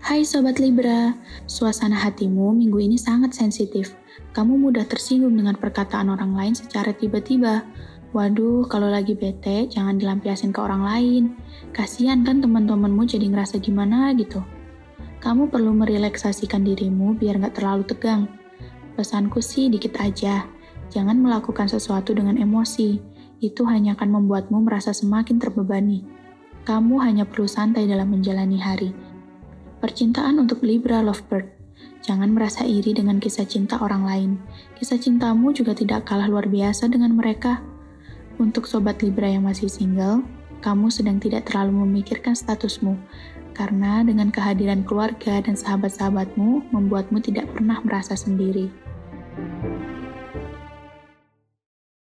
Hai Sobat Libra, suasana hatimu minggu ini sangat sensitif. Kamu mudah tersinggung dengan perkataan orang lain secara tiba-tiba. Waduh, kalau lagi bete, jangan dilampiasin ke orang lain. Kasian kan teman-temanmu jadi ngerasa gimana gitu. Kamu perlu merelaksasikan dirimu biar nggak terlalu tegang. Pesanku sih dikit aja, jangan melakukan sesuatu dengan emosi. Itu hanya akan membuatmu merasa semakin terbebani. Kamu hanya perlu santai dalam menjalani hari. Percintaan untuk Libra Lovebird. Jangan merasa iri dengan kisah cinta orang lain. Kisah cintamu juga tidak kalah luar biasa dengan mereka. Untuk sobat Libra yang masih single, kamu sedang tidak terlalu memikirkan statusmu, karena dengan kehadiran keluarga dan sahabat-sahabatmu membuatmu tidak pernah merasa sendiri.